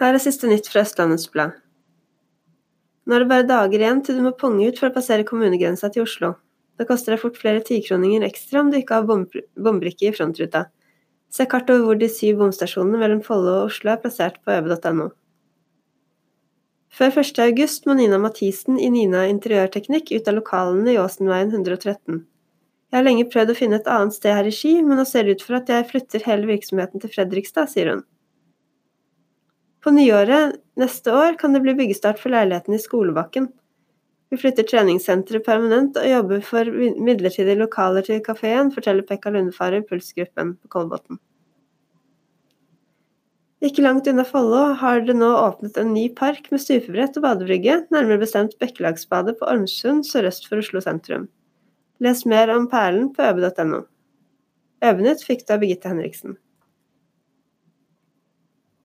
Her er siste nytt fra Østlandets Blad. Nå er det bare dager igjen til du må ponge ut for å passere kommunegrensa til Oslo. Det koster deg fort flere tikroninger ekstra om du ikke har bombrikke i frontruta. Se kart over hvor de syv bomstasjonene mellom Follo og Oslo er plassert på øve.no. Før 1. august må Nina Mathisen i Nina interiørteknikk ut av lokalene i Åsenveien 113. Jeg har lenge prøvd å finne et annet sted her i Ski, men nå ser det ut for at jeg flytter hele virksomheten til Fredrikstad, sier hun. På nyåret neste år kan det bli byggestart for leiligheten i Skolebakken. Vi flytter treningssenteret permanent og jobber for midlertidige lokaler til kafeen, forteller Pekka Lundefare i Pulsgruppen på Kolbotn. Ikke langt unna Follo har det nå åpnet en ny park med stupebrett og badebrygge, nærmere bestemt Bekkelagsbadet på Ormsund sørøst for Oslo sentrum. Les mer om perlen på øbe.no. Øvenytt fikk du av Birgitte Henriksen.